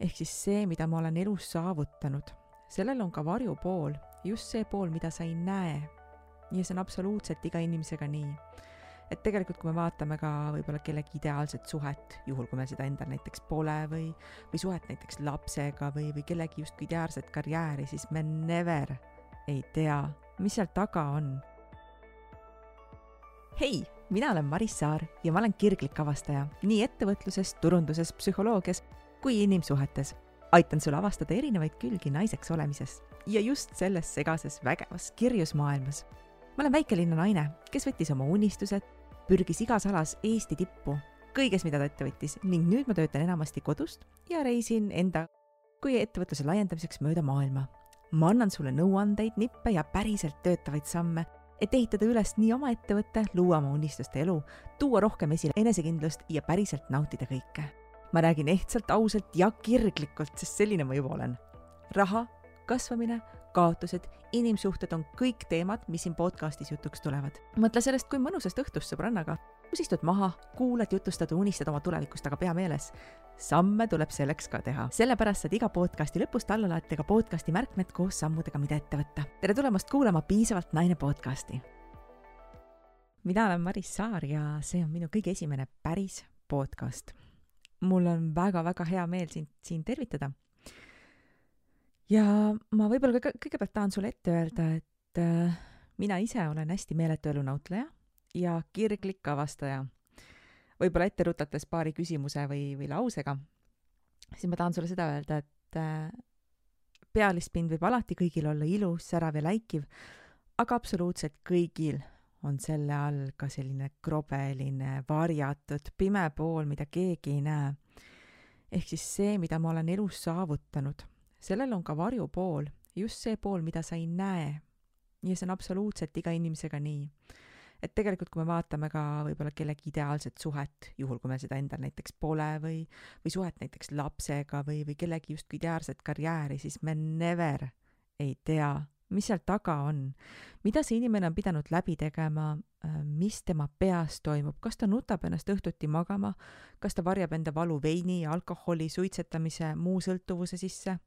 ehk siis see, mida ma olen elus saavutanud, sellel on ka varjupool, just see pool, mida sa ei näe. ja see on absoluutselt iga inimesega nii. et tegelikult, kui me vaatame ka võib-olla kellegi ideaalset suhet, juhul kui meil seda endal näiteks pole või, või suhet näiteks lapsega või, või kellegi justkui ideaalset karjääri, siis me never ei tea, mis seal taga on. hei, mina olen Maris Saar ja ma olen kirglik avastaja nii ettevõtluses, turunduses, psühholoogias kui inimsuhetes. aitan sul avastada erinevaid külgi naiseks olemises ja just selles segases vägevas kirjus maailmas. ma olen väikelinna naine, kes võttis oma unistused, pürgis igas alas Eesti tippu, kõiges, mida ta ette võttis ning nüüd ma töötan enamasti kodust ja reisin enda kui ettevõtluse laiendamiseks mööda maailma. ma annan sulle nõuandeid, nippe ja päriselt töötavaid samme, et ehitada üles nii oma ettevõte, luua oma unistuste elu, tuua rohkem esile enesekindlust ja päriselt nautida kõike ma räägin ehtsalt, ausalt ja kirglikult, sest selline ma juba olen. raha, kasvamine, kaotused, inimsuhted on kõik teemad, mis siin podcastis jutuks tulevad. mõtle sellest kui mõnusast õhtust sõbrannaga, kus istud maha, kuulad, jutustad, unistad oma tulevikust, aga pea meeles, samme tuleb selleks ka teha. sellepärast saad iga podcasti lõpust alla laadida ka podcasti märkmed koos sammudega, mida ette võtta. tere tulemast kuulama Piisavalt naine podcasti. mina olen Maris Saar ja see on minu kõige esimene päris podcast mul on väga-väga hea meel sind siin tervitada. ja ma võib-olla kõige, kõigepealt tahan sulle ette öelda, et äh, mina ise olen hästi meeletu elunautleja ja kirglik avastaja. võib-olla ette rutates paari küsimuse või, või lausega, siis ma tahan sulle seda öelda, et äh, pealispind võib alati kõigil olla ilus, särav ja läikiv, aga absoluutselt kõigil on selle all ka selline krobeline, varjatud, pime pool, mida keegi ei näe. ehk siis see, mida ma olen elus saavutanud, sellel on ka varjupool, just see pool, mida sa ei näe. ja see on absoluutselt iga inimesega nii. et tegelikult, kui me vaatame ka võib-olla kellegi ideaalset suhet, juhul kui meil seda endal näiteks pole või, või suhet näiteks lapsega või, või kellegi justkui ideaalset karjääri, siis me never ei tea mis seal taga on, mida see inimene on pidanud läbi tegema, äh, mis tema peas toimub, kas ta nutab ennast õhtuti magama, kas ta varjab enda valu veini, alkoholi, suitsetamise, muu sõltuvuse sisse,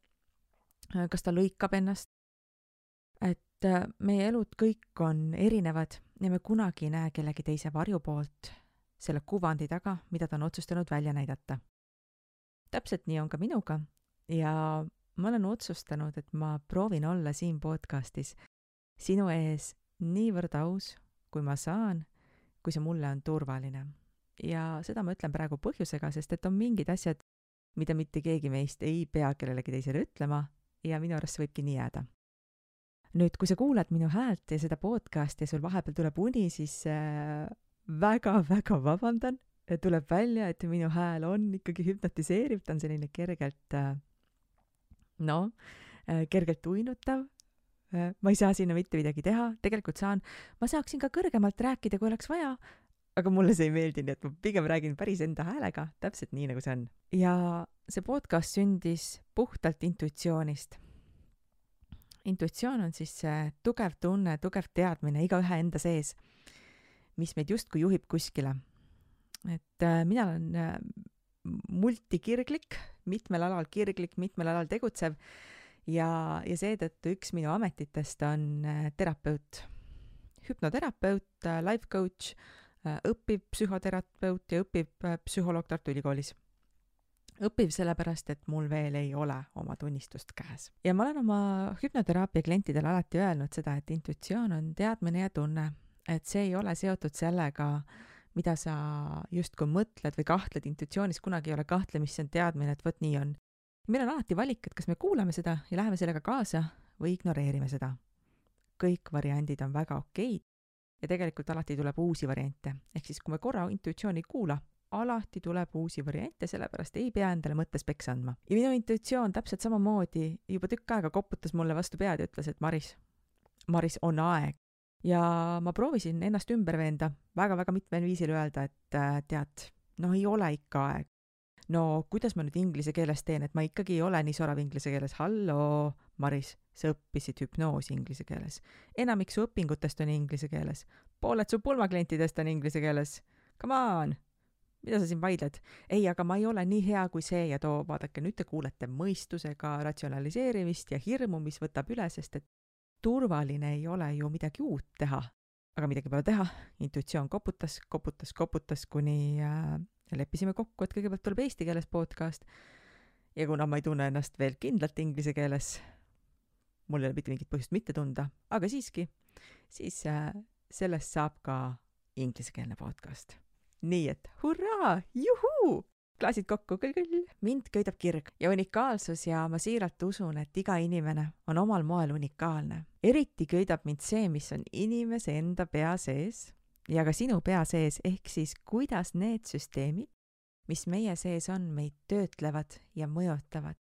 äh, kas ta lõikab ennast, et äh, meie elud kõik on erinevad ja me kunagi ei näe kellegi teise varjupoolt selle kuvandi taga, mida ta on otsustanud välja näidata. täpselt nii on ka minuga ja ma olen otsustanud, et ma proovin olla siin podcastis sinu ees niivõrd aus, kui ma saan, kui see mulle on turvaline. ja seda ma ütlen praegu põhjusega, sest et on mingid asjad, mida mitte keegi meist ei pea kellelegi teisele ütlema ja minu arust see võibki nii jääda. nüüd, kui sa kuulad minu häält ja seda podcasti ja sul vahepeal tuleb uni, siis äh, väga-väga vabandan, tuleb välja, et minu hääl on ikkagi hüpnotiseeriv, ta on selline kergelt äh, noh, kergelt uinutav, äh, ma ei saa sinna mitte midagi teha, tegelikult saan, ma saaksin ka kõrgemalt rääkida, kui oleks vaja, aga mulle see ei meeldi, nii et ma pigem räägin päris enda häälega, täpselt nii, nagu see on. ja see podcast sündis puhtalt intuitsioonist. intuitsioon on siis see tugev tunne, tugev teadmine igaühe enda sees, mis meid justkui juhib kuskile. et äh, mina olen äh, multikirglik, mitmel alal kirglik, mitmel alal tegutsev ja, ja seetõttu üks minu ametitest on äh, terapeut, hüpnoterapeut, äh, life coach, äh, õppiv psühhoterapeut ja õppiv psühholoog Tartu Ülikoolis. õppiv sellepärast, et mul veel ei ole oma tunnistust käes. ja ma olen oma hüpnoteraapia klientidele alati öelnud seda, et intuitsioon on teadmine ja tunne, et see ei ole seotud sellega, mida sa justkui mõtled või kahtled intuitsioonis, kunagi ei ole kahtlemist, see on teadmine, et vot nii on. meil on alati valik, et kas me kuulame seda ja läheme sellega kaasa või ignoreerime seda. kõik variandid on väga okeid ja tegelikult alati tuleb uusi variante, ehk siis kui me korra intuitsiooni ei kuula, alati tuleb uusi variante, sellepärast ei pea endale mõttes peksa andma. ja minu intuitsioon täpselt samamoodi juba tükk aega koputas mulle vastu pead ja ütles, et Maris, Maris, on aeg ja ma proovisin ennast ümber veenda väga-väga mitmel viisil öelda, et äh, tead, no ei ole ikka aeg. no kuidas ma nüüd inglise keeles teen, et ma ikkagi ei ole nii sorav inglise keeles, halloo, Maris, sa õppisid hüpnoosi inglise keeles. enamik su õpingutest on inglise keeles. pooled su pulmaklientidest on inglise keeles. Come on! mida sa siin vaidled? ei, aga ma ei ole nii hea kui see ja too, vaadake, nüüd te kuulete mõistusega ratsionaliseerimist ja hirmu, mis võtab üle, sest et turvaline ei ole ju midagi uut teha. aga midagi pole teha, intuitsioon koputas, koputas, koputas, kuni äh, leppisime kokku, et kõigepealt tuleb eesti keeles podcast ja kuna ma ei tunne ennast veel kindlalt inglise keeles, mul ei ole mitte mingit põhjust mitte tunda, aga siiski, siis äh, sellest saab ka inglisekeelne podcast. nii et hurraa, juhuu! Klaasid kokku, küll. mind köidab kirg ja unikaalsus ja ma siiralt usun, et iga inimene on omal moel unikaalne. eriti köidab mind see, mis on inimese enda pea sees ja ka sinu pea sees, ehk siis kuidas need süsteemid, mis meie sees on, meid töötlevad ja mõjutavad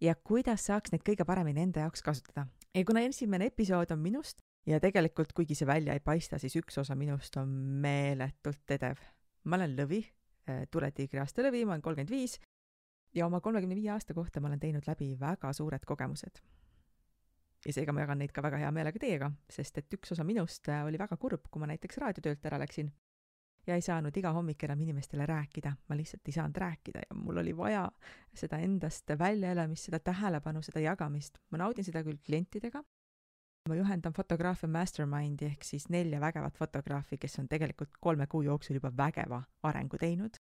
ja kuidas saaks neid kõige paremini enda jaoks kasutada. ja kuna esimene episood on minust ja tegelikult, kuigi see välja ei paista, siis üks osa minust on meeletult edev. ma olen lõvi, äh, tuletiigri aasta lõvi, ma olen kolmkümmend viis ja oma kolmekümne viie aasta kohta ma olen teinud läbi väga suured kogemused. ja seega ma jagan neid ka väga hea meelega teiega, sest et üks osa minust äh, oli väga kurb, kui ma näiteks raadiotöölt ära läksin ja ei saanud iga hommik enam inimestele rääkida, ma lihtsalt ei saanud rääkida ja mul oli vaja seda endast väljaelamist, seda tähelepanu, seda jagamist. ma naudin seda küll klientidega, ma juhendan fotograafia mastermindi ehk siis nelja vägevat fotograafi, kes on tegelikult kolme kuu jooksul juba vägeva arengu teinud.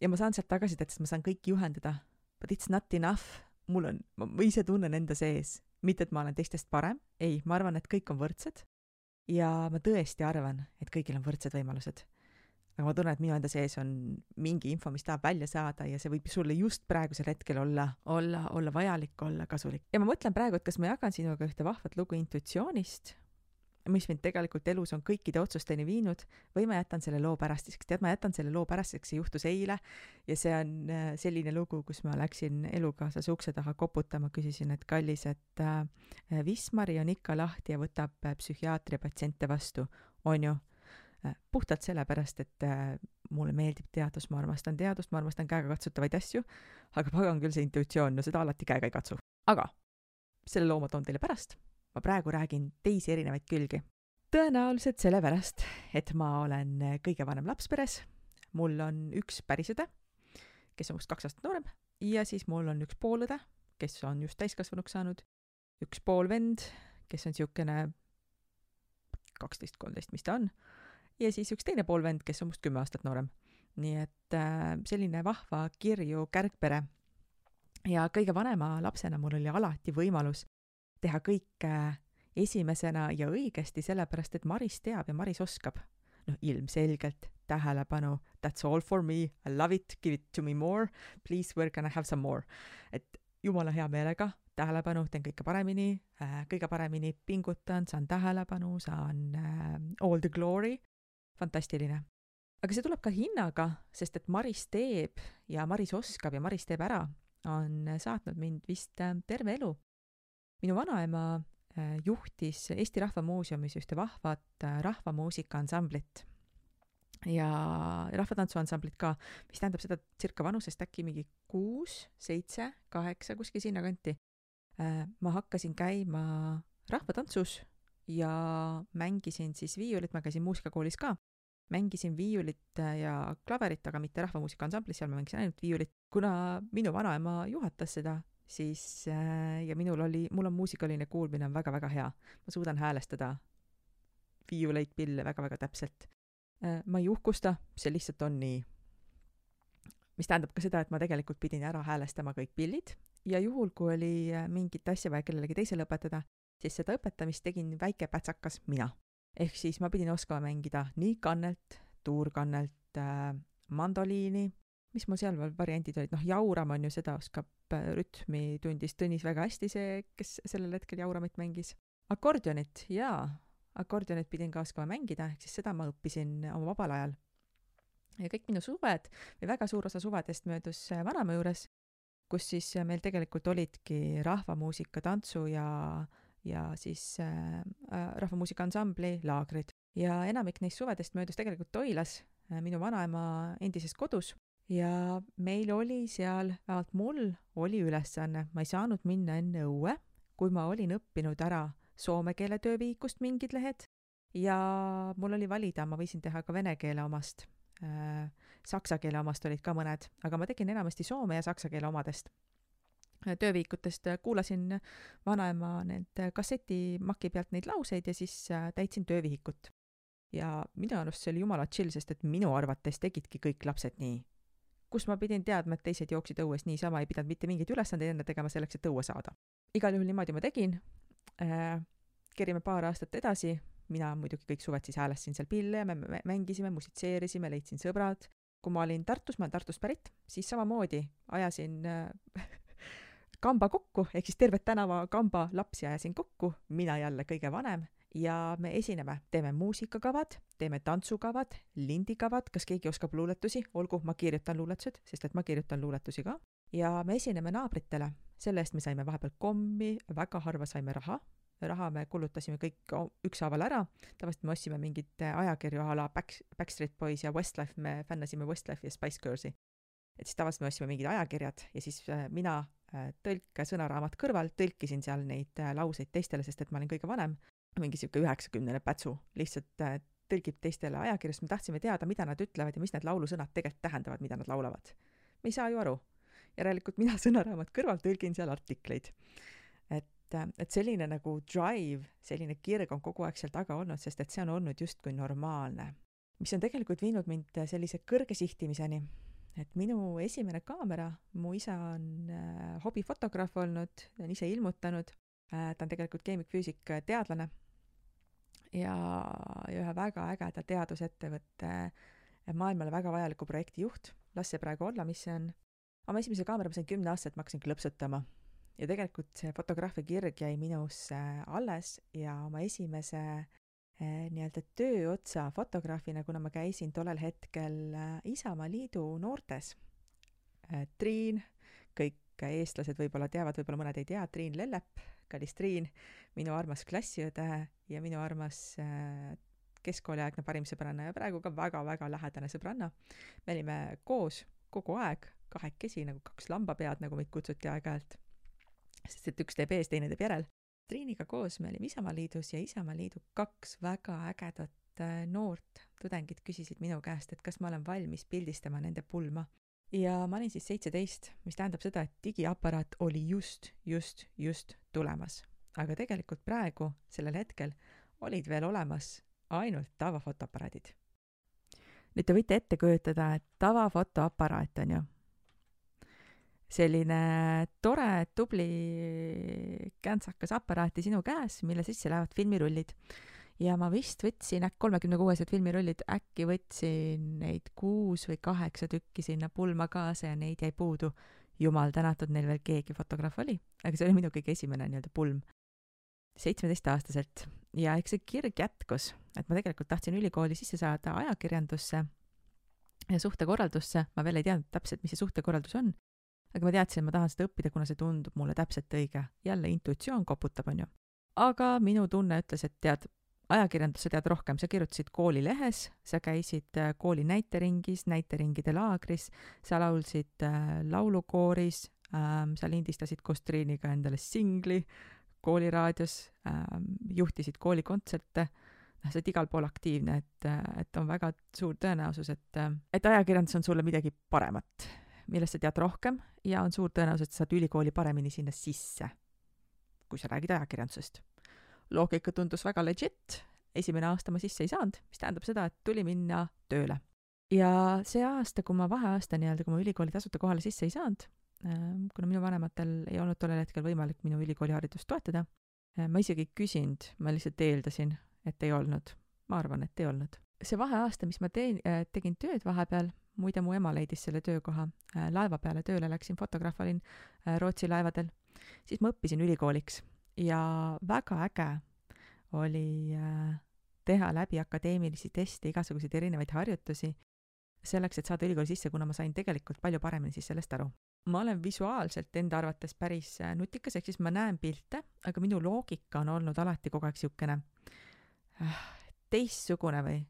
ja ma saan sealt tagasisidet, sest ma saan kõiki juhendada, but it's not enough, mul on, ma ise tunnen enda sees, mitte et ma olen teistest parem, ei, ma arvan, et kõik on võrdsed. Ja ma tõesti arvan, et kõigil on võrdsed võimalused. Aga ma tunnen, et minu enda sees on mingi info, mis tahab välja saada ja see võib sulle just praegusel hetkel olla, olla, olla vajalik, olla kasulik. ja ma mõtlen praegu, et kas ma jagan sinuga ühte vahvat lugu intuitsioonist mis mind tegelikult elus on kõikide otsusteni viinud, või ma jätan selle loo pärastiseks. tead, ma jätan selle loo pärastiseks, see juhtus eile ja see on äh, selline lugu, kus ma läksin elukaaslase ukse taha koputama, küsisin, et kallis, et äh, Wismari on ikka lahti ja võtab äh, psühhiaatria patsiente vastu, on ju? Puhtalt sellepärast, et mulle meeldib teadus, ma armastan teadust, ma armastan käegakatsutavaid asju, aga pagan küll see intuitsioon, no seda alati käega ei katsu. aga selle loo ma toon teile pärast ma praegu räägin teisi erinevaid külgi. tõenäoliselt sellepärast, et ma olen kõige vanem laps peres, mul on üks pärisõde, kes on minust kaks aastat noorem, ja siis mul on üks poolõde, kes on just täiskasvanuks saanud, üks poolvend, kes on niisugune kaksteist, kolmteist, mis ta on, ja siis üks teine poolvend, kes on minust kümme aastat noorem. nii et äh, selline vahva kirju kärgpere. ja kõige vanema lapsena mul oli alati võimalus teha kõike esimesena ja õigesti, sellepärast et Maris teab ja Maris oskab. noh, ilmselgelt tähelepanu, that's all for me, I love it, give it to me more, please where can I have some more. et jumala hea meelega tähelepanu, teen kõike paremini äh,, kõige paremini pingutan, saan tähelepanu, saan äh, all the glory, fantastiline. aga see tuleb ka hinnaga, sest et Maris teeb ja Maris oskab ja Maris teeb ära, on saatnud mind vist äh, terve elu minu vanaema äh, juhtis Eesti Rahva Muuseumis ühte vahvat äh, rahvamuusika ansamblit ja rahvatantsuansamblit ka, mis tähendab seda circa vanusest äkki mingi kuus, seitse, kaheksa, kuskil sinnakanti. Ma hakkasin käima rahvatantsus ja mängisin siis viiulit, ma käisin muusikakoolis ka, mängisin viiulit ja klaverit, aga mitte rahvamuusika ansamblis, seal ma mängisin ainult viiulit. kuna minu vanaema juhatas seda siis äh, ja minul oli, mul on muusikaline kuulmine on väga-väga hea. ma suudan häälestada viiuleid, pille väga-väga täpselt. Äh, ma ei uhkusta, see lihtsalt on nii. mis tähendab ka seda, et ma tegelikult pidin ära häälestama kõik pillid ja juhul, kui oli äh, mingit asja vaja kellelegi teisele õpetada, siis seda õpetamist tegin väike pätsakas mina. Ehk siis ma pidin oskama mängida nii kannelt, tuurkannelt äh,, mandoliini, mis mul seal veel variandid olid, noh, jauram on ju, seda oskab äh, rütmi tundis Tõnis väga hästi, see, kes sellel hetkel jauramit mängis. akordionit, jaa, akordionit pidin ka oskama mängida, ehk siis seda ma õppisin oma vabal ajal. ja kõik minu suved või väga suur osa suvedest möödus äh, vanaema juures, kus siis äh, meil tegelikult olidki rahvamuusika, tantsu ja, ja siis äh, rahvamuusika ansambli laagrid. ja enamik neist suvedest möödus tegelikult Toilas, minu vanaema endises kodus ja meil oli seal, vähemalt mul oli ülesanne, ma ei saanud minna enne õue, kui ma olin õppinud ära soome keele töövihikust mingid lehed ja mul oli valida, ma võisin teha ka vene keele omast. Äh, saksa keele omast olid ka mõned, aga ma tegin enamasti soome ja saksa keele omadest. Tööviikutest kuulasin vanaema need kassetimaki pealt neid lauseid ja siis täitsin töövihikut. ja minu arust see oli jumala chill, sest et minu arvates tegidki kõik lapsed nii kus ma pidin teadma, et teised jooksid õues niisama, ei pidanud mitte mingeid ülesandeid enne tegema selleks, et õue saada. igal juhul niimoodi ma tegin äh,, kerime paar aastat edasi, mina muidugi kõik suved siis häälestasin seal pille me mängisime, musitseerisime, leidsin sõbrad. kui ma olin Tartus, ma olen Tartust pärit, siis samamoodi ajasin äh, kamba kokku, ehk siis tervet tänava kamba lapsi ajasin kokku, mina jälle kõige vanem, ja me esineme, teeme muusikakavad, teeme tantsukavad, lindikavad, kas keegi oskab luuletusi, olgu, ma kirjutan luuletused, sest et ma kirjutan luuletusi ka, ja me esineme naabritele, selle eest me saime vahepeal kommi, väga harva saime raha, raha me kulutasime kõik ükshaaval ära, tavaliselt me ostsime mingeid ajakirju a la Back, Backstreet Boys ja Westlife, me fännasime Westlife'i ja Spice Girlsi. et siis tavaliselt me ostsime mingid ajakirjad ja siis äh, mina äh, tõlke sõnaraamat kõrval tõlkisin seal neid äh, lauseid teistele, sest et ma olin kõige vanem, mingi niisugune üheksakümnene pätsu, lihtsalt tõlgib teistele ajakirjast, me tahtsime teada, mida nad ütlevad ja mis need laulusõnad tegelikult tähendavad, mida nad laulavad. me ei saa ju aru. järelikult mina sõnaraamat kõrval tõlgin seal artikleid et, et selline nagu drive, selline kirg on kogu aeg seal taga olnud, sest et see on olnud justkui normaalne. mis on tegelikult viinud mind sellise kõrge sihtimiseni, et minu esimene kaamera, mu isa on äh, hobifotograaf olnud, on ise ilmutanud äh,, ta on tegelikult keemikfüüsik teadlane ja, ja ühe väga ägeda teadusettevõtte äh, maailmale väga vajaliku projekti juht, las see praegu olla, mis see on. oma esimese kaamera ma sain kümne aastaselt, ma hakkasin klõpsutama ja tegelikult see fotograafia kirg jäi minusse alles ja oma esimese eh, nii-öelda tööotsa fotograafina, kuna ma käisin tollel hetkel eh, Isamaa Liidu noortes. Eh, Triin, kõik eestlased võib-olla teavad, võib-olla mõned ei tea, Triin Lellep, kallis Triin, minu armas klassiõde ja minu armas keskkooliaegne parim sõbranna ja praegu ka väga-väga lähedane sõbranna. me olime koos kogu aeg, kahekesi nagu kaks lambapead, nagu meid kutsuti aeg-ajalt sest et üks teeb ees, teine teeb järel. Triiniga koos me olime Isamaaliidus ja Isamaaliidu kaks väga ägedat äh, noort tudengit küsisid minu käest, et kas ma olen valmis pildistama nende pulma. ja ma olin siis seitseteist, mis tähendab seda, et digiaparaat oli just, just, just tulemas. aga tegelikult praegu, sellel hetkel, olid veel olemas ainult tavafotoaparaadid. nüüd te võite ette kujutada, et tavafotoaparaat on ju selline tore, tubli käntsakas aparaati sinu käes, mille sisse lähevad filmirullid. ja ma vist võtsin äkki kolmekümne kuuesed filmirullid, äkki võtsin neid kuus või kaheksa tükki sinna pulma kaasa ja neid jäi puudu. jumal tänatud, neil veel keegi fotograaf oli, aga see oli minu kõige esimene nii-öelda pulm. seitsmeteistaastaselt ja eks see kirg jätkus, et ma tegelikult tahtsin ülikooli sisse saada ajakirjandusse ja suhtekorraldusse, ma veel ei teadnud täpselt, mis see suhtekorraldus on aga ma teadsin, et ma tahan seda õppida, kuna see tundub mulle täpselt õige. jälle intuitsioon koputab, on ju. aga minu tunne ütles, et tead, ajakirjandus, sa tead rohkem, sa kirjutasid koolilehes, sa käisid äh, kooli näiteringis, näiteringide laagris, sa laulsid äh, laulukooris ähm,, sa lindistasid koos Triiniga endale singli kooliraadios ähm,, juhtisid koolikontserte, noh, sa oled igal pool aktiivne, et, äh, et on väga suur tõenäosus, et, et ajakirjandus on sulle midagi paremat millest sa tead rohkem ja on suur tõenäosus, et sa saad ülikooli paremini sinna sisse, kui sa räägid ajakirjandusest. loogika tundus väga legit, esimene aasta ma sisse ei saanud, mis tähendab seda, et tuli minna tööle. ja see aasta, kui ma vaheaasta nii-öelda, kui ma ülikooli tasuta kohale sisse ei saanud, ähm, kuna minu vanematel ei olnud tollel hetkel võimalik minu ülikooliharidust toetada, äh, ma isegi ei küsinud, ma lihtsalt eeldasin, et ei olnud. ma arvan, et ei olnud. see vaheaasta, mis ma teen, äh, tegin tööd vahepeal, muide, mu ema leidis selle töökoha. Äh, laeva peale tööle läksin, fotograaf olin äh, Rootsi laevadel. siis ma õppisin ülikooliks ja väga äge oli äh, teha läbi akadeemilisi teste, igasuguseid erinevaid harjutusi, selleks, et saada ülikooli sisse, kuna ma sain tegelikult palju paremini siis sellest aru. ma olen visuaalselt enda arvates päris nutikas, ehk siis ma näen pilte, aga minu loogika on olnud alati kogu aeg niisugune teistsugune või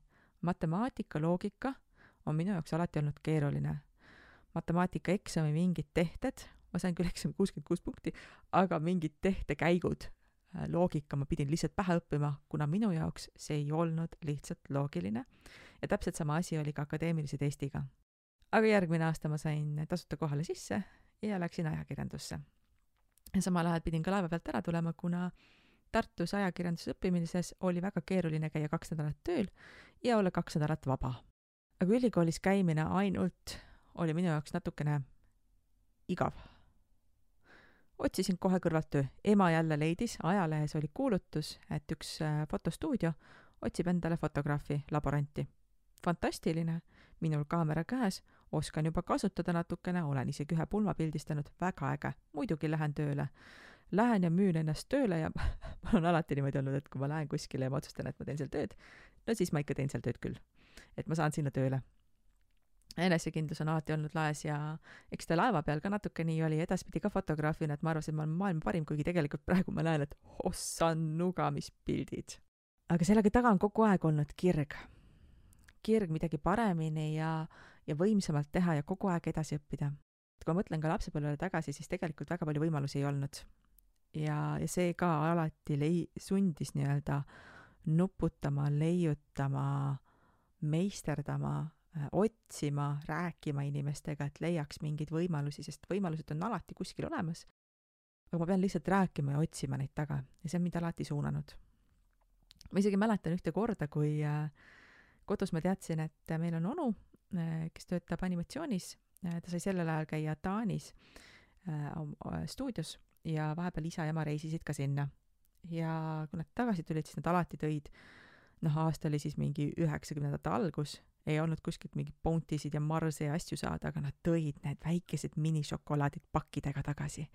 matemaatika, loogika on minu jaoks alati olnud keeruline. matemaatikaeksami mingid tehted, ma sain küll eksami kuuskümmend kuus punkti, aga mingid tehtekäigud, äh, loogika ma pidin lihtsalt pähe õppima, kuna minu jaoks see ei olnud lihtsalt loogiline. ja täpselt sama asi oli ka akadeemilise testiga. aga järgmine aasta ma sain tasuta kohale sisse ja läksin ajakirjandusse. ja samal ajal pidin ka laeva pealt ära tulema, kuna Tartus ajakirjanduse õppimises oli väga keeruline käia kaks nädalat tööl ja olla kaks nädalat vaba. Aga ülikoolis käimine ainult oli minu jaoks natukene igav. otsisin kohe kõrvalt töö, ema jälle leidis, ajalehes oli kuulutus, et üks äh, fotostuudio otsib endale fotograafi, laboranti. fantastiline, minul kaamera käes, oskan juba kasutada natukene, olen isegi ühe pulma pildistanud, väga äge, muidugi lähen tööle. Lähen ja müün ennast tööle ja mul on alati niimoodi olnud, et kui ma lähen kuskile ja ma otsustan, et ma teen seal tööd, no siis ma ikka teen seal tööd küll. Et ma saan sinna tööle. enesekindlus on alati olnud laes ja eks ta laeva peal ka natuke nii oli, edaspidi ka fotograafina, et ma arvasin, et ma olen maailma parim, kuigi tegelikult praegu ma näen, et ossanuga, mis pildid. aga sellega taga on kogu aeg olnud kirg. kirg midagi paremini ja ja võimsamalt teha ja kogu aeg edasi õppida. kui ma mõtlen ka lapsepõlvele tagasi, siis tegelikult väga palju võimalusi ei olnud. ja, ja see ka alati lei-, sundis nii-öelda nuputama, leiutama, meisterdama, äh, otsima, rääkima inimestega, et leiaks mingeid võimalusi, sest võimalused on alati kuskil olemas. aga ma pean lihtsalt rääkima ja otsima neid taga ja see on mind alati suunanud. ma isegi mäletan ühte korda, kui äh, kodus ma teadsin, et meil on onu, Äh, kes töötab animatsioonis, äh, ta sai sellel ajal käia Taanis äh, stuudios ja vahepeal isa ja ema reisisid ka sinna. ja kui nad tagasi tulid, siis nad alati tõid, noh, aasta oli siis mingi üheksakümnendate algus, ei olnud kuskilt mingeid Bounty'sid ja Marse ja asju saada, aga nad tõid need väikesed minišokolaadid pakkidega tagasi.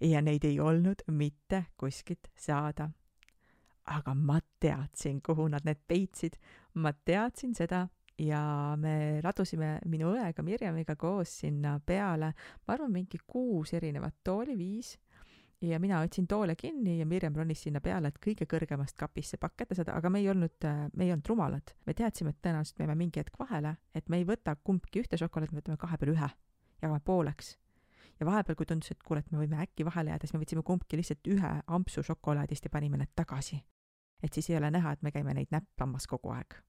ja neid ei olnud mitte kuskilt saada. aga ma teadsin, kuhu nad need peitsid, ma teadsin seda, ja me ladusime minu õega Mirjamiga koos sinna peale, ma arvan, mingi kuus erinevat tooli, viis, ja mina võtsin toole kinni ja Mirjam ronis sinna peale, et kõige kõrgemast kapist see pakk kätte saada, aga me ei olnud, me ei olnud rumalad. me teadsime, et tõenäoliselt me jääme mingi hetk vahele, et me ei võta kumbki ühte šokolaadi, me võtame kahe peale ühe, jagame pooleks. ja vahepeal, kui tundus, et kuule, et me võime äkki vahele jääda, siis me võtsime kumbki lihtsalt ühe ampsu šokolaadist ja panime need tagasi. et siis ei ole näha, et me käime neid näppamas kogu aeg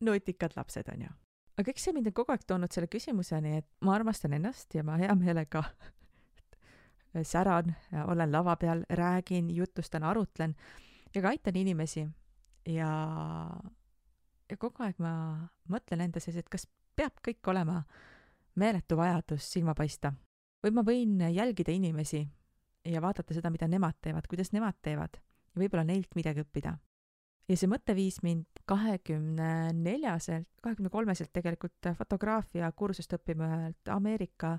nutikad lapsed, on ju. aga eks see mind on kogu aeg toonud selle küsimuseni, et ma armastan ennast ja ma hea meelega säran, olen lava peal, räägin, jutustan, arutlen ja ka aitan inimesi. Ja, ja kogu aeg ma mõtlen enda sees, et kas peab kõik olema meeletu vajadus silma paista. Või ma võin jälgida inimesi ja vaadata seda, mida nemad teevad, kuidas nemad teevad ja võib-olla neilt midagi õppida. Ja see mõte viis mind kahekümne neljaselt, kahekümne kolmeselt tegelikult fotograafia kursust õppima ühelt Ameerika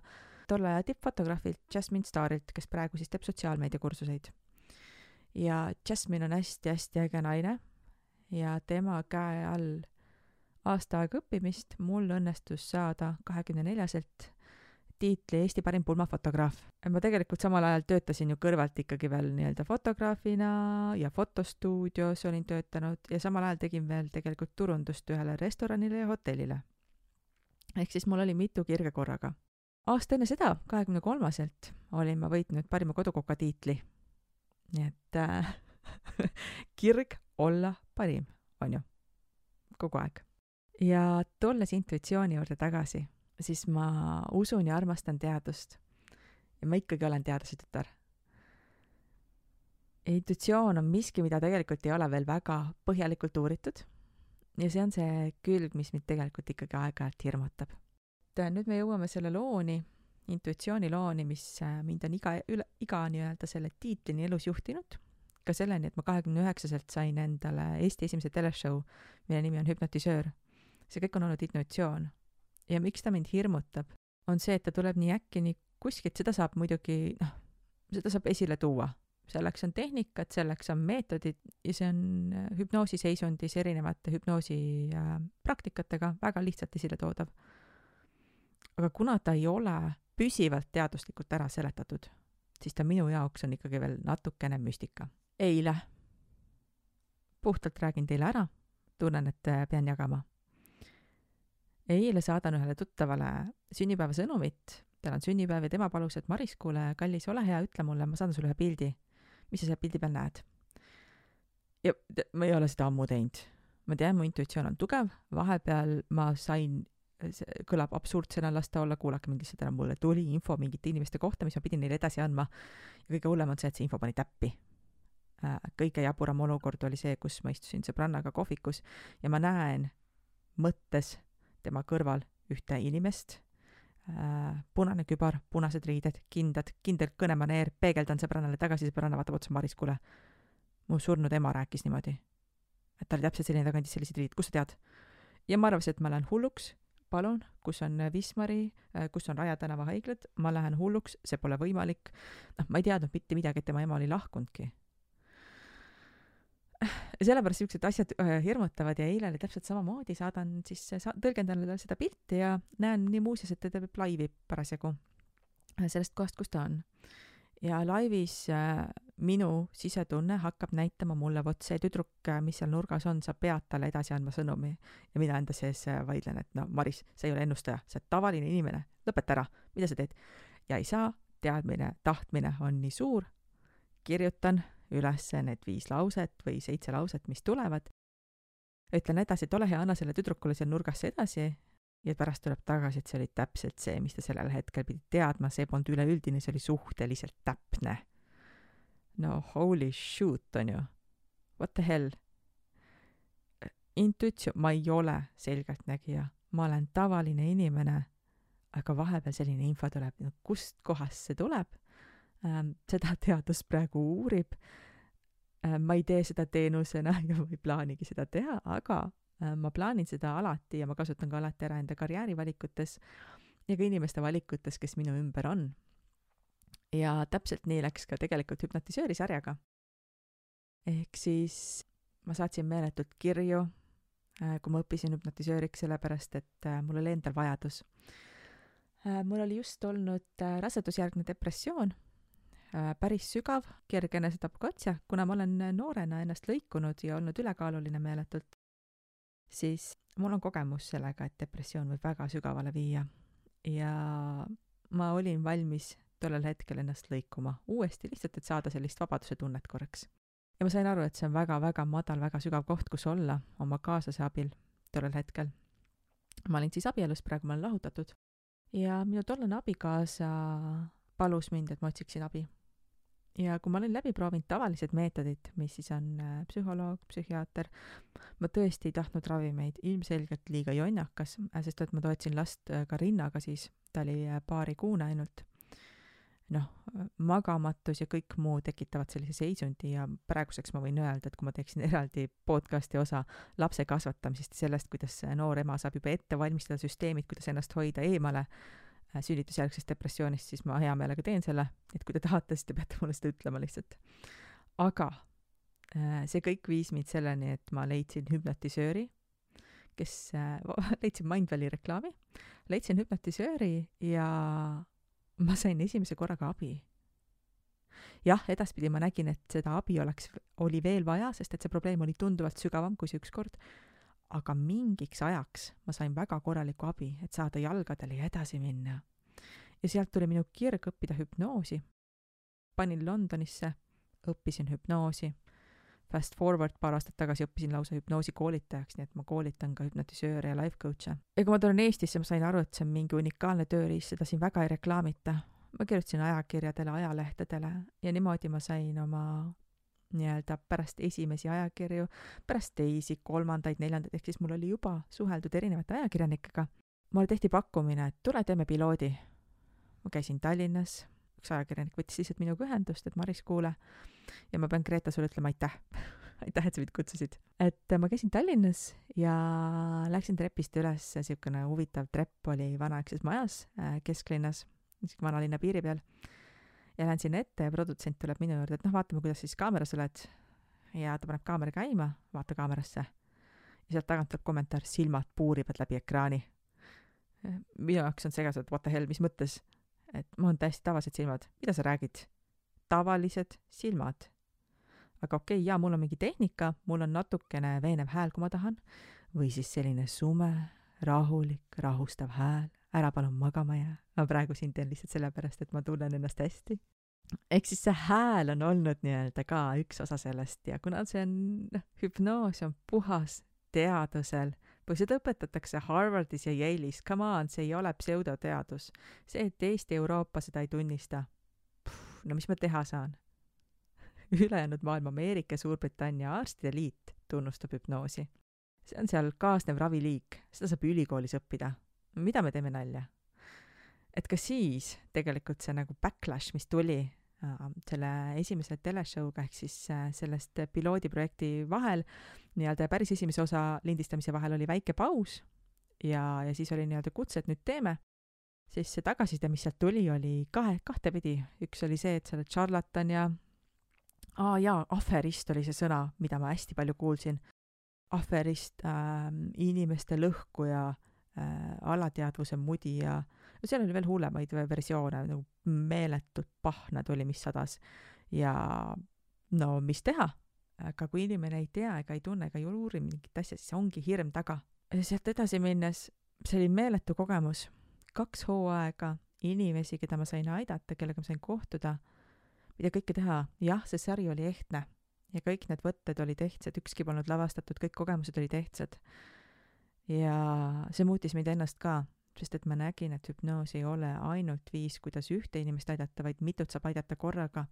tolle aja tippfotograafilt Jasmine Starilt, kes praegu siis teeb sotsiaalmeediakursuseid. ja Jasmine on hästi-hästi äge naine ja tema käe all aasta aega õppimist mul õnnestus saada kahekümne neljaselt tiitli Eesti parim pulmafotograaf. ma tegelikult samal ajal töötasin ju kõrvalt ikkagi veel nii-öelda fotograafina ja fotostuudios olin töötanud ja samal ajal tegin veel tegelikult turundust ühele restoranile ja hotellile. ehk siis mul oli mitu kirge korraga. Aasta enne seda, kahekümne kolmaselt, olin ma võitnud parima kodukoka tiitli. nii et äh, kirg olla parim, on ju, kogu aeg. ja tulles intuitsiooni juurde tagasi siis ma usun ja armastan teadust. ja ma ikkagi olen teaduse tütar. intuitsioon on miski, mida tegelikult ei ole veel väga põhjalikult uuritud. ja see on see külg, mis mind tegelikult ikkagi aeg-ajalt hirmutab. Et nüüd me jõuame selle looni, intuitsioonilooni, mis äh, mind on iga, üle, iga nii-öelda selle tiitlini elus juhtinud ka selleni, et ma kahekümne üheksaselt sain endale Eesti esimese teleshow, mille nimi on Hüpnotisöör. see kõik on olnud intuitsioon ja miks ta mind hirmutab, on see, et ta tuleb nii äkki nii kuskilt, seda saab muidugi, noh, seda saab esile tuua. selleks on tehnikad, selleks on meetodid ja see on äh, hüpnoosiseisundis erinevate hüpnoosi äh, praktikatega väga lihtsalt esile toodav. Aga kuna ta ei ole püsivalt teaduslikult ära seletatud, siis ta minu jaoks on ikkagi veel natukene müstika. eile, puhtalt räägin teile ära, tunnen, et äh, pean jagama eile saadan ühele tuttavale sünnipäevasõnumit, tal on sünnipäev ja tema palus, et Maris, kuule, kallis, ole hea, ütle mulle, ma saadan sulle ühe pildi. mis sa seal pildi peal näed? ja ma ei ole seda ammu teinud. ma tean, mu intuitsioon on tugev, vahepeal ma sain see kõlab absurdsena, las ta olla, kuulake mind lihtsalt ära, mulle tuli info mingite inimeste kohta, mis ma pidin neile edasi andma. ja kõige hullem on see, et see info pani täppi. Äh, kõige jaburam olukord oli see, kus ma istusin sõbrannaga kohvikus ja ma näen mõttes tema kõrval ühte inimest äh,, punane kübar, punased riided, kindad, kindel kõnemaneer, peegeldan sõbrannale tagasi, sõbranna vaatab otsa, Maris, kuule, mu surnud ema rääkis niimoodi. et ta oli täpselt selline, ta kandis selliseid riideid, kust sa tead? ja ma arvasin, et ma lähen hulluks, palun, kus on Wismari, äh, kus on Raja tänava haiglad, ma lähen hulluks, see pole võimalik. noh, ma ei teadnud mitte midagi, et tema ema oli lahkunudki. sellepärast niisugused asjad äh, hirmutavad ja eile oli täpselt samamoodi, saadan siis, sa-, tõlgendan seda pilti ja näen nii muuseas, et ta teeb laivi parasjagu äh, sellest kohast, kus ta on. ja laivis äh, minu sisetunne hakkab näitama mulle, vot see tüdruk, äh, mis seal nurgas on, sa pead talle edasi andma sõnumi. ja mina enda sees äh, vaidlen, et no Maris, sa ei ole ennustaja, sa oled tavaline inimene, lõpeta ära, mida sa teed. ja ei saa, teadmine, tahtmine on nii suur, kirjutan üles need viis lauset või seitse lauset, mis tulevad, ütlen edasi, et ole hea, anna sellele tüdrukule seal nurgas edasi. Ja pärast tuleb tagasi, et see oli täpselt see, mis ta sellel hetkel pidi teadma, see polnud üleüldine, see oli suhteliselt täpne no holy shoot, on ju. What the hell? intuitsioon, ma ei ole selgeltnägija, ma olen tavaline inimene, aga vahepeal selline info tuleb, no kust kohast see tuleb ähm,? seda teadus praegu uurib ähm,. ma ei tee seda teenusena ja ma ei plaanigi seda teha, aga ähm, ma plaanin seda alati ja ma kasutan ka alati ära enda karjäärivalikutes ja ka inimeste valikutes, kes minu ümber on ja täpselt nii läks ka tegelikult hüpnotisööri sarjaga. ehk siis ma saatsin meeletult kirju, äh, kui ma õppisin hüpnotisööriks, sellepärast et äh, mul oli endal vajadus. Äh, mul oli just olnud rasedusjärgne depressioon, päris sügav, kerge enesetapukatse, kuna ma olen noorena ennast lõikunud ja olnud ülekaaluline meeletult, siis mul on kogemus sellega, et depressioon võib väga sügavale viia. ja ma olin valmis tollel hetkel ennast lõikuma uuesti, lihtsalt et saada sellist vabaduse tunnet korraks. ja ma sain aru, et see on väga-väga madal, väga sügav koht, kus olla oma kaaslase abil tollel hetkel. ma olin siis abielus, praegu ma olen lahutatud. ja minu tollane abikaasa palus mind, et ma otsiksin abi. ja kui ma olin läbi proovinud tavalised meetodid, mis siis on äh, psühholoog, psühhiaater, ma tõesti ei tahtnud ravimeid, ilmselgelt liiga jonnakas, äh, sest et ma toetasin last äh, ka rinnaga siis, ta oli paarikuune ainult noh, magamatus ja kõik muu tekitavad sellise seisundi ja praeguseks ma võin öelda, et kui ma teeksin eraldi podcast'i osa lapse kasvatamisest ja sellest, kuidas noor ema saab juba ette valmistada süsteemid, kuidas ennast hoida eemale äh, sünnitusjärgsest depressioonist, siis ma hea meelega teen selle, et kui te tahate, siis te peate mulle seda ütlema lihtsalt. aga äh, see kõik viis mind selleni, et ma leidsin hüpnotisööri, kes, äh, leidsin Mindvalley reklaami, leidsin hüpnotisööri ja ma sain esimese korraga abi. jah, edaspidi ma nägin, et seda abi oleks, oli veel vaja, sest et see probleem oli tunduvalt sügavam kui see ükskord, aga mingiks ajaks ma sain väga korralikku abi, et saada jalgadele ja edasi minna. ja sealt tuli minu kirg õppida hüpnoosi. panin Londonisse, õppisin hüpnoosi fast forward paar aastat tagasi õppisin lausa hüpnoosikoolitajaks, nii et ma koolitan ka hüpnotisööre ja life coach'e. ja kui ma tulen Eestisse, ma sain aru, et see on mingi unikaalne tööriist, seda siin väga ei reklaamita. ma kirjutasin ajakirjadele, ajalehtedele ja niimoodi ma sain oma nii-öelda pärast esimesi ajakirju, pärast teisi, kolmandaid, neljandaid, ehk siis mul oli juba suheldud erinevate ajakirjanikega. mulle tehti pakkumine, et tule teeme piloodi. ma käisin Tallinnas, üks ajakirjanik võttis lihtsalt minuga ühendust, et Maris, kuule ja ma pean Greta sulle ütlema aitäh aitäh, et sa mind kutsusid. et ma käisin Tallinnas ja läksin trepist üles, niisugune huvitav trepp oli vanaaegses majas äh, kesklinnas, niisugune vanalinna piiri peal. ja lähen sinna ette ja produtsent tuleb minu juurde, et noh, vaatame, kuidas siis kaameras oled. ja ta paneb kaamera käima, vaata kaamerasse. ja sealt tagant tuleb kommentaar, silmad puurivad läbi ekraani. minu jaoks on segased, what the hell, mis mõttes? Et mul on täiesti tavalised silmad, mida sa räägid? tavalised silmad. aga okei okay,, jaa, mul on mingi tehnika, mul on natukene veenev hääl, kui ma tahan, või siis selline sume, rahulik, rahustav hääl, ära palun magama jää. ma praegu siin teen lihtsalt sellepärast, et ma tunnen ennast hästi. ehk siis see hääl on olnud nii-öelda ka üks osa sellest ja kuna see on, noh, hüpnoos on puhas teadusel või seda õpetatakse Harvardis ja Yale'is, come on, see ei ole pseudoteadus. see, et Eesti, Euroopa seda ei tunnista, no mis ma teha saan? ülejäänud maailm, Ameerika, Suurbritannia arstide liit tunnustab hüpnoosi. see on seal kaasnev raviliik, seda saab ülikoolis õppida. mida me teeme nalja? et ka siis tegelikult see nagu backlash, mis tuli selle esimese teleshow'ga ehk siis äh, sellest piloodiprojekti vahel, nii-öelda päris esimese osa lindistamise vahel oli väike paus ja, ja siis oli nii-öelda kutse, et nüüd teeme, siis see tagasiside, mis sealt tuli, oli kahe, kahtepidi. üks oli see, et sa oled šarlatan ja aa ah, jaa, aferist oli see sõna, mida ma hästi palju kuulsin. aferist äh,, inimeste lõhkuja äh,, alateadvuse mudija äh,, no seal oli veel hullemaid versioone, nagu meeletut pahna tuli, mis sadas. ja no mis teha, aga kui inimene ei tea ega ei tunne ega ei uuri mingit asja, siis ongi hirm taga. sealt edasi minnes, see oli meeletu kogemus. kaks hooaega inimesi, keda ma sain aidata, kellega ma sain kohtuda, mida kõike teha, jah, see sari oli ehtne ja kõik need võtted olid ehtsad, ükski polnud lavastatud, kõik kogemused olid ehtsad. ja see muutis mind ennast ka, sest et ma nägin, et hüpnoos ei ole ainult viis, kuidas ühte inimest aidata, vaid mitut saab aidata korraga.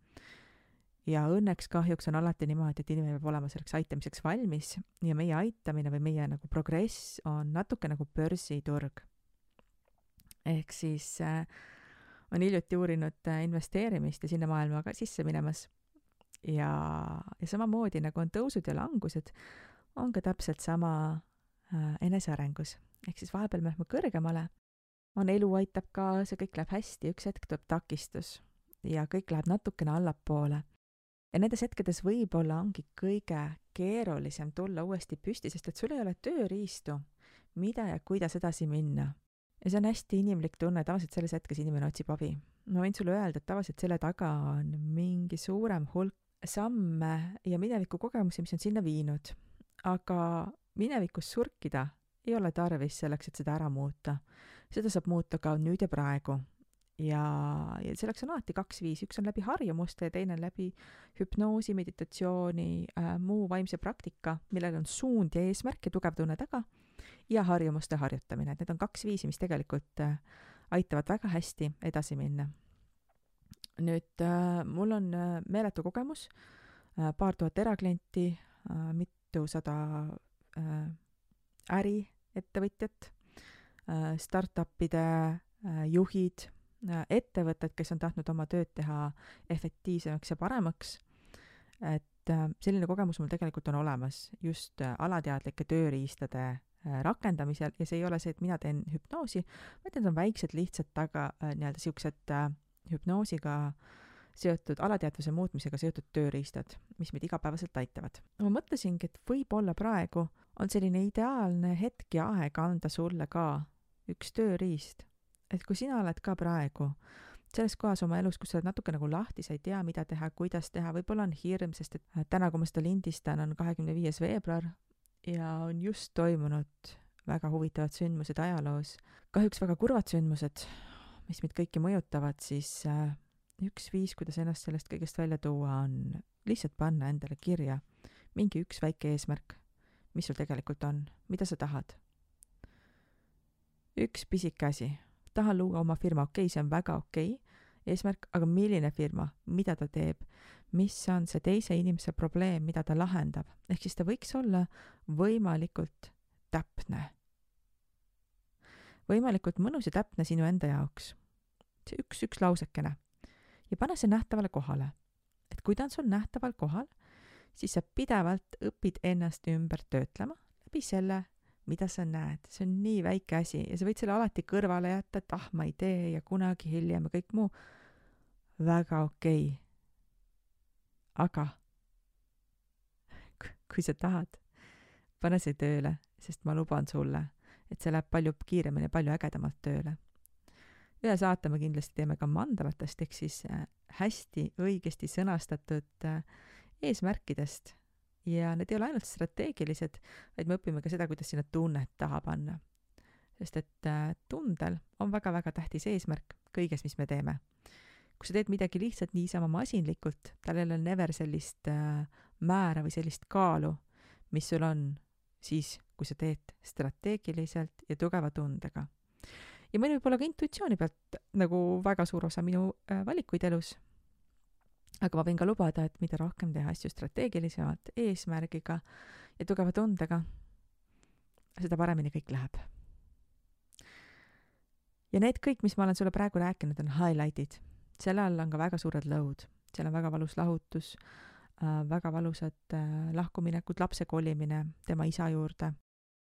ja õnneks kahjuks on alati niimoodi, et inimene peab olema selleks aitamiseks valmis ja meie aitamine või meie nagu progress on natuke nagu börsiturg. ehk siis äh, on hiljuti uurinud äh, investeerimist ja sinna maailma ka sisse minemas. ja, ja samamoodi nagu on tõusud ja langused, on ka täpselt sama äh, enesearengus ehk siis vahepeal me lähme kõrgemale, on elu aitab kaasa, kõik läheb hästi, üks hetk tuleb takistus ja kõik läheb natukene allapoole. ja nendes hetkedes võib-olla ongi kõige keerulisem tulla uuesti püsti, sest et sul ei ole tööriistu, mida ja kuidas edasi minna. ja see on hästi inimlik tunne, tavaliselt selles hetkes inimene otsib abi. ma võin sulle öelda, et tavaliselt selle taga on mingi suurem hulk samme ja mineviku kogemusi, mis on sinna viinud. aga minevikus surkida ei ole tarvis selleks, et seda ära muuta. seda saab muuta ka nüüd ja praegu. ja, ja selleks on alati kaks viisi, üks on läbi harjumuste ja teine läbi hüpnoosi, meditatsiooni äh,, muu vaimse praktika, millel on suund ja eesmärk ja tugev tunne taga, ja harjumuste harjutamine, et need on kaks viisi, mis tegelikult äh, aitavad väga hästi edasi minna. nüüd äh, mul on äh, meeletu kogemus äh,, paar tuhat eraklienti äh,, mitusada äh, äri ettevõtjat, äh, startup'ide äh, juhid, äh, ettevõtted, kes on tahtnud oma tööd teha efektiivsemaks ja paremaks, et selline kogemus mul tegelikult on olemas just alateadlike tööriistade rakendamisel ja see ei ole see, et mina teen hüpnoosi, vaid need on väiksed lihtsad taga, nii-öelda niisugused hüpnoosiga seotud, alateadvuse muutmisega seotud tööriistad, mis meid igapäevaselt aitavad. ma mõtlesingi, et võib-olla praegu on selline ideaalne hetk ja aeg anda sulle ka üks tööriist. et kui sina oled ka praegu selles kohas oma elus, kus sa oled natuke nagu lahti, sa ei tea, mida teha, kuidas teha, võib-olla on hirm, sest et äh, täna, kui ma seda lindistan, on kahekümne viies veebruar ja on just toimunud väga huvitavad sündmused ajaloos. kahjuks väga kurvad sündmused, mis meid kõiki mõjutavad, siis äh, üks viis, kuidas ennast sellest kõigest välja tuua, on lihtsalt panna endale kirja mingi üks väike eesmärk mis sul tegelikult on, mida sa tahad. üks pisike asi, tahan luua oma firma, okei okay,, see on väga okei okay, eesmärk, aga milline firma, mida ta teeb, mis on see teise inimese probleem, mida ta lahendab, ehk siis ta võiks olla võimalikult täpne. võimalikult mõnus ja täpne sinu enda jaoks. see üks, üks lausekene. ja pane see nähtavale kohale. et kui ta on sul nähtaval kohal, siis sa pidevalt õpid ennast ümber töötlema läbi selle, mida sa näed. see on nii väike asi ja sa võid selle alati kõrvale jätta, et ah, ma ei tee ja kunagi hiljem ja kõik muu. väga okei okay.. aga kui sa tahad, pane see tööle, sest ma luban sulle, et see läheb palju kiiremini palju ägedamalt tööle. ühe saate me kindlasti teeme ka mandalatest ehk siis äh, hästi õigesti sõnastatud äh, eesmärkidest ja need ei ole ainult strateegilised, vaid me õpime ka seda, kuidas sinna tunnet taha panna. sest et äh, tundel on väga-väga tähtis eesmärk kõiges, mis me teeme. kui sa teed midagi lihtsalt niisama masinlikult, tal ei ole never sellist äh, määra või sellist kaalu, mis sul on siis, kui sa teed strateegiliselt ja tugeva tundega. ja meil võib olla ka intuitsiooni pealt nagu väga suur osa minu äh, valikuid elus. Aga ma võin ka lubada, et mida rohkem teha asju strateegilisemalt, eesmärgiga ja tugeva tundega, seda paremini kõik läheb. ja need kõik, mis ma olen sulle praegu rääkinud, on highlight'id. selle all on ka väga suured lõud, seal on väga valus lahutus äh,, väga valusad äh, lahkuminekud, lapse kolimine tema isa juurde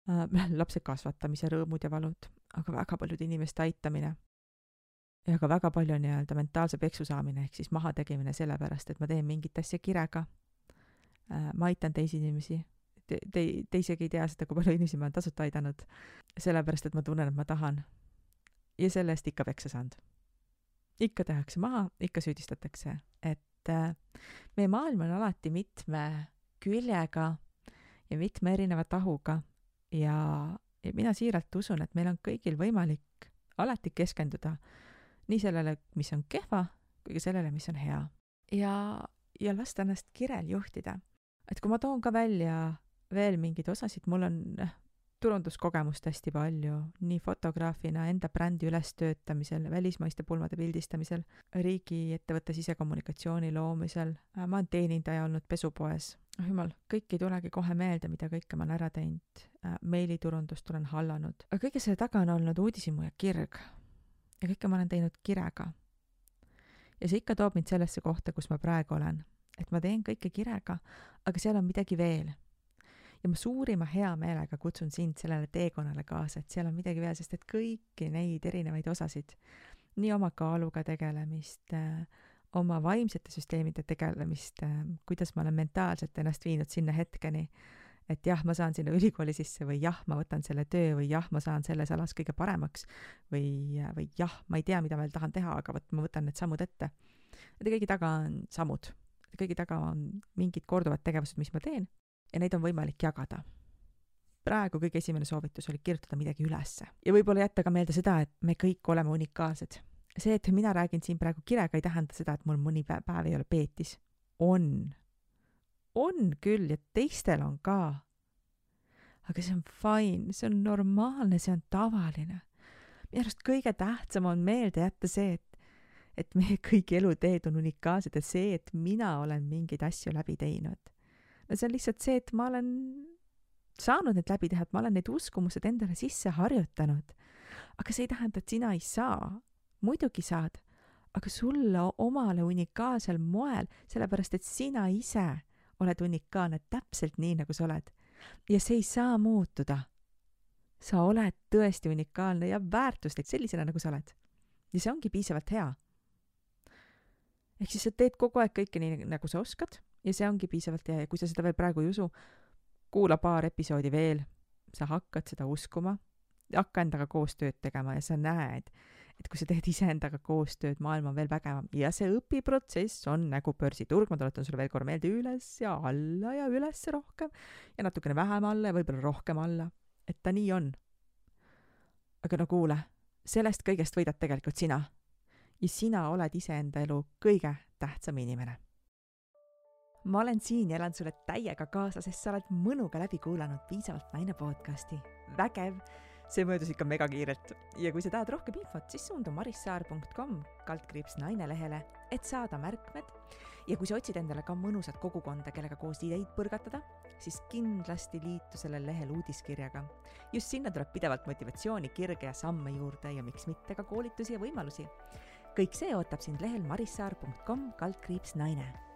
äh,, lapse kasvatamise rõõmud ja valud, aga väga paljude inimeste aitamine. Ja ka väga palju nii-öelda mentaalse peksu saamine, ehk siis mahategemine sellepärast, et ma teen mingit asja kirega äh,, ma aitan teisi inimesi, te, te, te isegi ei tea seda, kui palju inimesi ma olen tasuta aidanud, sellepärast et ma tunnen, et ma tahan. ja selle eest ikka peksa saanud. ikka tehakse maha, ikka süüdistatakse, et äh, meie maailm on alati mitme küljega ja mitme erineva tahuga ja, ja mina siiralt usun, et meil on kõigil võimalik alati keskenduda nii sellele, mis on kehva, kui ka sellele, mis on hea. ja, ja lasta ennast kirel juhtida. et kui ma toon ka välja veel mingeid osasid, mul on eh, turunduskogemust hästi palju, nii fotograafina, enda brändi ülestöötamisel, välismaiste pulmade pildistamisel, riigiettevõtte sisekommunikatsiooni loomisel, äh, ma olen teenindaja olnud pesupoes, oh jumal, kõik ei tulegi kohe meelde, mida kõike ma olen ära teinud, äh, meiliturundust olen hallanud, aga kõige selle taga on olnud uudishimu ja kirg. Ja kõike ma olen teinud kirega. ja see ikka toob mind sellesse kohta, kus ma praegu olen. et ma teen kõike kirega, aga seal on midagi veel ja ma suurima heameelega kutsun sind sellele teekonnale kaasa, et seal on midagi veel, sest et kõiki neid erinevaid osasid, nii oma kaaluga tegelemist, oma vaimsete süsteemide tegelemist, kuidas ma olen mentaalselt ennast viinud sinna hetkeni, et jah, ma saan sinna ülikooli sisse või jah, ma võtan selle töö või jah, ma saan selles alas kõige paremaks või, või jah, ma ei tea, mida veel tahan teha, aga vot ma võtan need sammud ette. Nende kõigi taga on sammud, kõigi taga on mingid korduvad tegevused, mis ma teen ja neid on võimalik jagada. praegu kõige esimene soovitus oli kirjutada midagi ülesse ja võib-olla jätta ka meelde seda, et me kõik oleme unikaalsed. see, et mina räägin siin praegu kirega, ei tähenda seda, et mul mõni päev ei ole peetis. on. On küll ja teistel on ka. aga see on fine, see on normaalne, see on tavaline. minu arust kõige tähtsam on meelde jätta see, et et meie kõigi eluteed on unikaalsed ja see, et mina olen mingeid asju läbi teinud see on lihtsalt see, et ma olen saanud need läbi teha, et ma olen need uskumused endale sisse harjutanud. aga see ei tähenda, et sina ei saa. muidugi saad, aga sulle omale unikaalsel moel, sellepärast et sina ise oled unikaalne täpselt nii, nagu sa oled. ja see ei saa muutuda. sa oled tõesti unikaalne ja väärtuslik sellisena, nagu sa oled. ja see ongi piisavalt hea. ehk siis sa teed kogu aeg kõike nii, nagu sa oskad ja see ongi piisavalt hea ja kui sa seda veel praegu ei usu, kuula paar episoodi veel, sa hakkad seda uskuma, hakka endaga koostööd tegema ja sa näed, et kui sa teed iseendaga koostööd, maailm on veel vägevam ja see õpiprotsess on nagu börsiturg, ma tuletan sulle veel korra meelde, üles ja alla ja üles rohkem ja natukene vähem alla ja võib-olla rohkem alla, et ta nii on. aga no kuule, sellest kõigest võidad tegelikult sina. ja sina oled iseenda elu kõige tähtsam inimene ma olen siin ja elan sulle täiega kaasa, sest sa oled mõnuga läbi kuulanud Piisavalt naine podcasti. vägev, see möödus ikka megakiirelt ja kui sa tahad rohkem infot, siis suundu marissaar.com kaldkriips naine lehele, et saada märkmed. ja kui sa otsid endale ka mõnusat kogukonda, kellega koos ideid põrgatada, siis kindlasti liitu sellel lehel uudiskirjaga. just sinna tuleb pidevalt motivatsiooni, kirge ja samme juurde ja miks mitte ka koolitusi ja võimalusi. kõik see ootab sind lehel marissaar.com kaldkriips naine